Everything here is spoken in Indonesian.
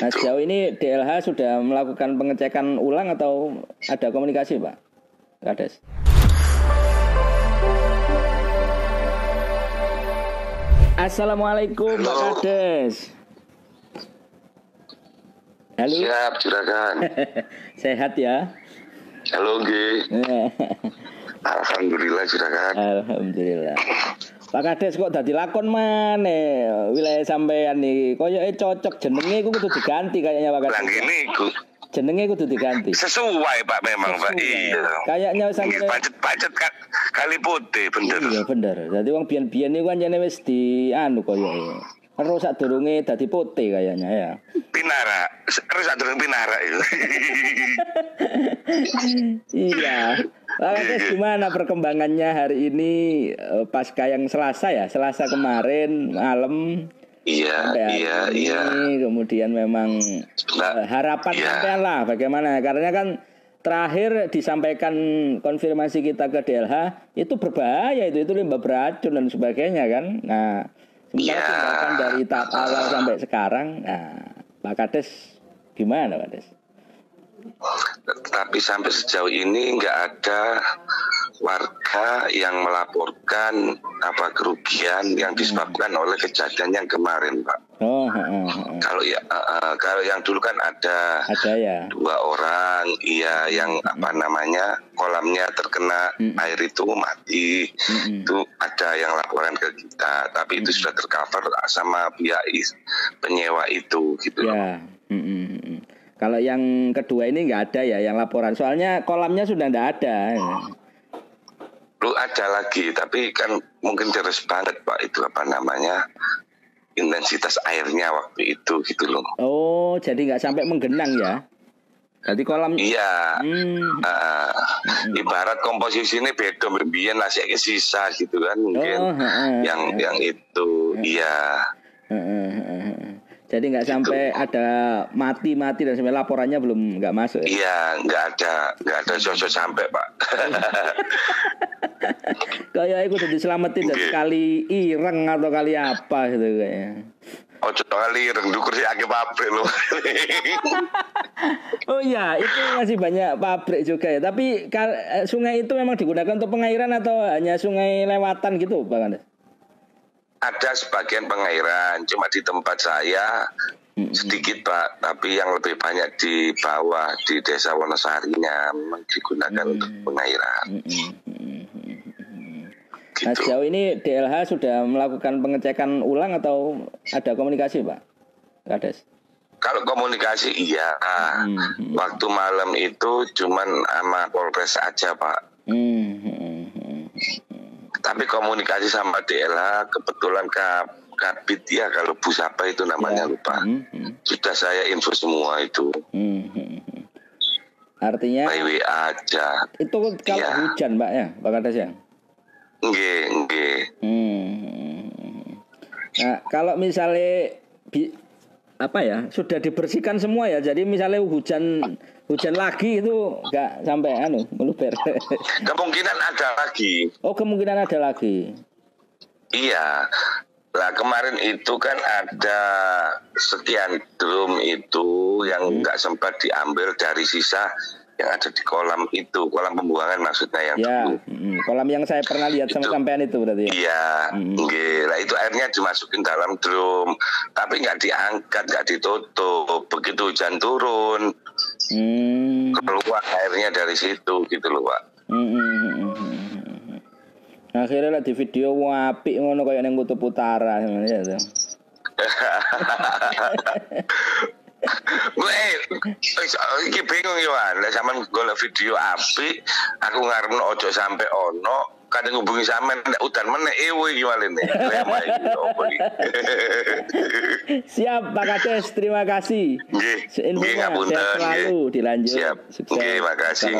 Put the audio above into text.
Nah sejauh ini DLH sudah melakukan pengecekan ulang atau ada komunikasi Pak Kades? Assalamualaikum Pak. Kades. Halo, Siap, juragan. sehat ya? Halo, G. Alhamdulillah, juragan. Alhamdulillah. Pak Kades kok dadi lakon mana wilayah sampean nih koyoke cocok jenenge iku kudu diganti kayaknya Pak Lah Kades. gini, ku, Jenenge kudu diganti. sesuai Pak memang Pak. Iya. Kayaknya sampe Pacet-pacet ka- kali putih, bener. Iya bener. Jadi wong biyen-biyen niku kan jane wis di anu koyoke. Terus sak durunge dadi putih kayaknya ya. Pinara, terus aturan Pinara itu. iya. Pak Kades gimana perkembangannya hari ini eh, pasca yang Selasa ya? Selasa kemarin malam iya, iya, iya. kemudian memang Nah, Eh, harapan iya. lah bagaimana karena kan terakhir disampaikan konfirmasi kita ke DLH itu berbahaya itu itu limbah beracun dan sebagainya kan nah sementara Iya. tindakan dari tahap awal sampai sekarang nah Pak Kades gimana Pak Kades Tapi sampai sejauh ini nggak ada warga yang melaporkan apa kerugian yang disebabkan oleh kejadian yang kemarin, Pak. Oh heeh, heeh. Kalau ya, eh, kalau yang dulu kan ada ada ya dua orang iya yang apa namanya kolamnya terkena Mm. air itu mati Mm-mm. itu ada yang laporan ke kita tapi itu sudah tercover sama pihak penyewa itu gitu ya mm-mm. kalau yang kedua ini nggak ada ya yang laporan soalnya kolamnya sudah nggak ada lu ada lagi tapi kan mungkin deres banget pak itu apa namanya intensitas airnya waktu itu gitu loh oh jadi nggak sampai menggenang ya jadi kolam iya Hmm. eh, ibarat komposisi ini beda berbian nasi sisa gitu kan mungkin Oh, heeh, yang heeh. yang itu iya. Jadi nggak sampai ada mati-mati dan sampai laporannya belum nggak masuk. Ya? iya nggak ada nggak ada sosok sampai pak Kayak aku udah diselamatin dari Oke. kali ireng atau kali apa gitu kayaknya. oh kali rendukur sih agak pabrik loh Oh iya, itu masih banyak pabrik juga ya. Tapi eh, sungai itu memang digunakan untuk pengairan atau hanya sungai lewatan gitu, Pak Kandes? ada sebagian pengairan cuma di tempat saya sedikit pak tapi yang lebih banyak di bawah di desa Wonosarinya memang digunakan untuk pengairan Nah gitu sejauh ini DLH sudah melakukan pengecekan ulang atau ada komunikasi, Pak Kades? kalau komunikasi iya Hmm. waktu malam itu cuman sama Polres aja pak Hmm, tapi komunikasi sama DLH kebetulan Kap Kabit ya kalau Bu Sapa itu namanya Ya. lupa Hmm, hmm. sudah saya info semua itu Hmm, hmm. Artinya by WA aja itu kalau Iya. hujan, Pak ya, Pak Kades ya. Nggih nggih Hmm. Nah, kalau misalnya bi- apa ya sudah dibersihkan semua ya, jadi misalnya hujan hujan lagi itu nggak sampai anu meluber. kemungkinan ada lagi oh kemungkinan ada lagi. Iya. Nah kemarin itu kan ada sekian drum itu yang Hmm. nggak sempat diambil dari sisa yang ada di kolam itu, kolam pembuangan maksudnya yang Ya, dulu. mm, kolam yang saya pernah lihat sama sampean itu berarti. ya? Iya, nggih. Lah itu airnya dimasukin dalam drum, tapi nggak diangkat, nggak ditutup. Begitu hujan turun, Hmm. keluar airnya dari situ gitu loh, Pak. Hmm. Akhirnya lah di video wapi ngono kayak yang kutub utara itu. Gue eh, iki bingung yo. Lah sampean golek video apik, aku ngarepno ojo sampe ono, kadang ngubungi sampean ndak udan meneh ewe. Lema iki opo iki. Siap Pak Kades, terima kasih. Sehat nggih. selalu dilanjut. Siap. Sukses. Nggih, makasih